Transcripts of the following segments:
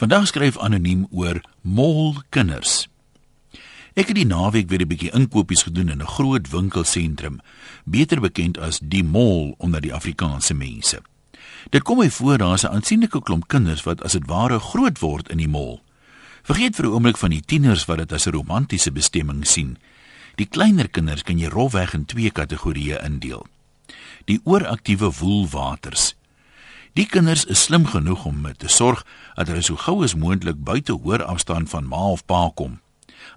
Vandag skryf anoniem oor molkinders. Ek het die naweek weer 'n bietjie inkopies gedoen in 'n groot winkelsentrum, beter bekend as die mall onder die Afrikaanse mense. Dit kom my voor daar's 'n aansienlike klomp kinders wat as dit ware groot word in die mall. Vergeet vir 'n oomblik van die tieners wat dit as 'n romantiese bestemming sien. Die kleiner kinders kan jy rofweg in twee kategorieë indeel. Die ooraktiewe woelwaters Die kinders is slim genoeg om te sorg dat hulle so gou as moontlik buite hoor afstand van ma of pa kom.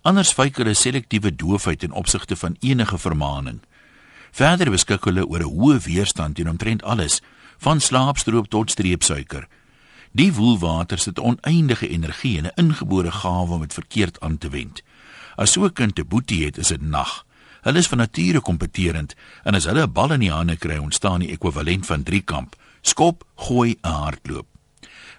Anders fyk hulle selektiewe doofheid in opsigte van enige vermaaning. Verder beskik hulle oor 'n hoë weerstand teen omtrent alles, van slaapstroop tot streepsuiker. Die woelwaters het oneindige energie en 'n ingebore gawe om dit verkeerd aan te wend. As so 'n kind te boetie het, is dit nag. Hulle is van nature kompeterend en as hulle 'n bal in die hande kry, ontstaan die ekwivalent van driekamp skop, gooi, hardloop.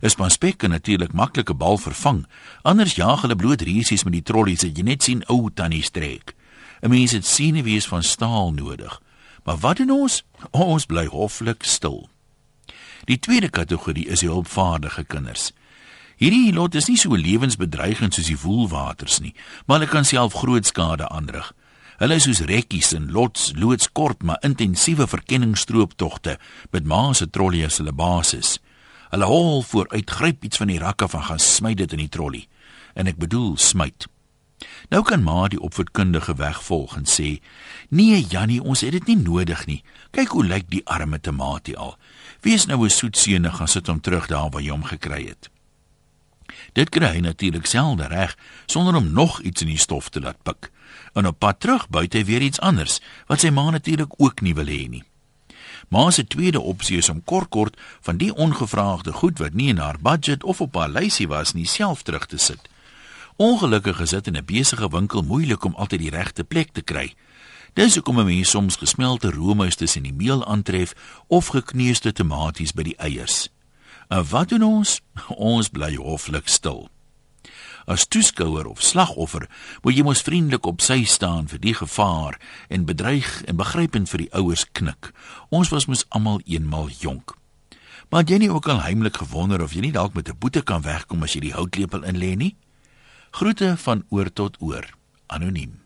Is van spek natuurlik maklike bal vervang. Anders jaag hulle bloot resies met die trollies wat jy net sien ou tannie streek. 'n Mens het sien wees van staal nodig. Maar wat doen ons? Ons bly hoflik stil. Die tweede kategorie is die hulpvaardige kinders. Hierdie lot is nie so lewensbedreigend soos die woelwaters nie, maar hulle kan self groot skade aanrig. Hulle is soos rekkies en lots loods kort maar intensiewe verkenningsstrooptogte met ma se trollie as hulle basis. Hulle hol vooruit gryp iets van die rakke van gaan smyt dit in die trollie. En ek bedoel smyt. Nou kan ma die opvoedkundige weg volg en sê: "Nee Jannie, ons het dit nie nodig nie. Kyk hoe lyk die arme tamatie al. Wees nou 'n soet seun en gaan sit hom terug daar waar jy hom gekry het." Dit kry hy natuurlik selde reg sonder om nog iets in die stof te laat pik. En op pad terug buite hy weer iets anders wat sy ma natuurlik ook nie wil hê nie. Ma se tweede opsie is om kort kort van die ongevraagde goed wat nie in haar budget of op haar lysie was nie self terug te sit. Ongelukkig dit in 'n besige winkel moeilik om altyd die regte plek te kry. Dis hoekom 'n mens soms gesmelte roomys tussen die meel aantref of gekneusde tomaties by die eiers. En wat doen ons? Ons bly hoflik stil. As toeskouer of slagoffer, moet jy mos vriendelik op sy staan vir die gevaar en bedreig en begrypend vir die ouers knik. Ons was mos almal eenmal jonk. Maar jy nie ook al heimlik gewonder of jy nie dalk met 'n boete kan wegkom as jy die houtlepel inlê nie? Groete van oor tot oor. Anoniem.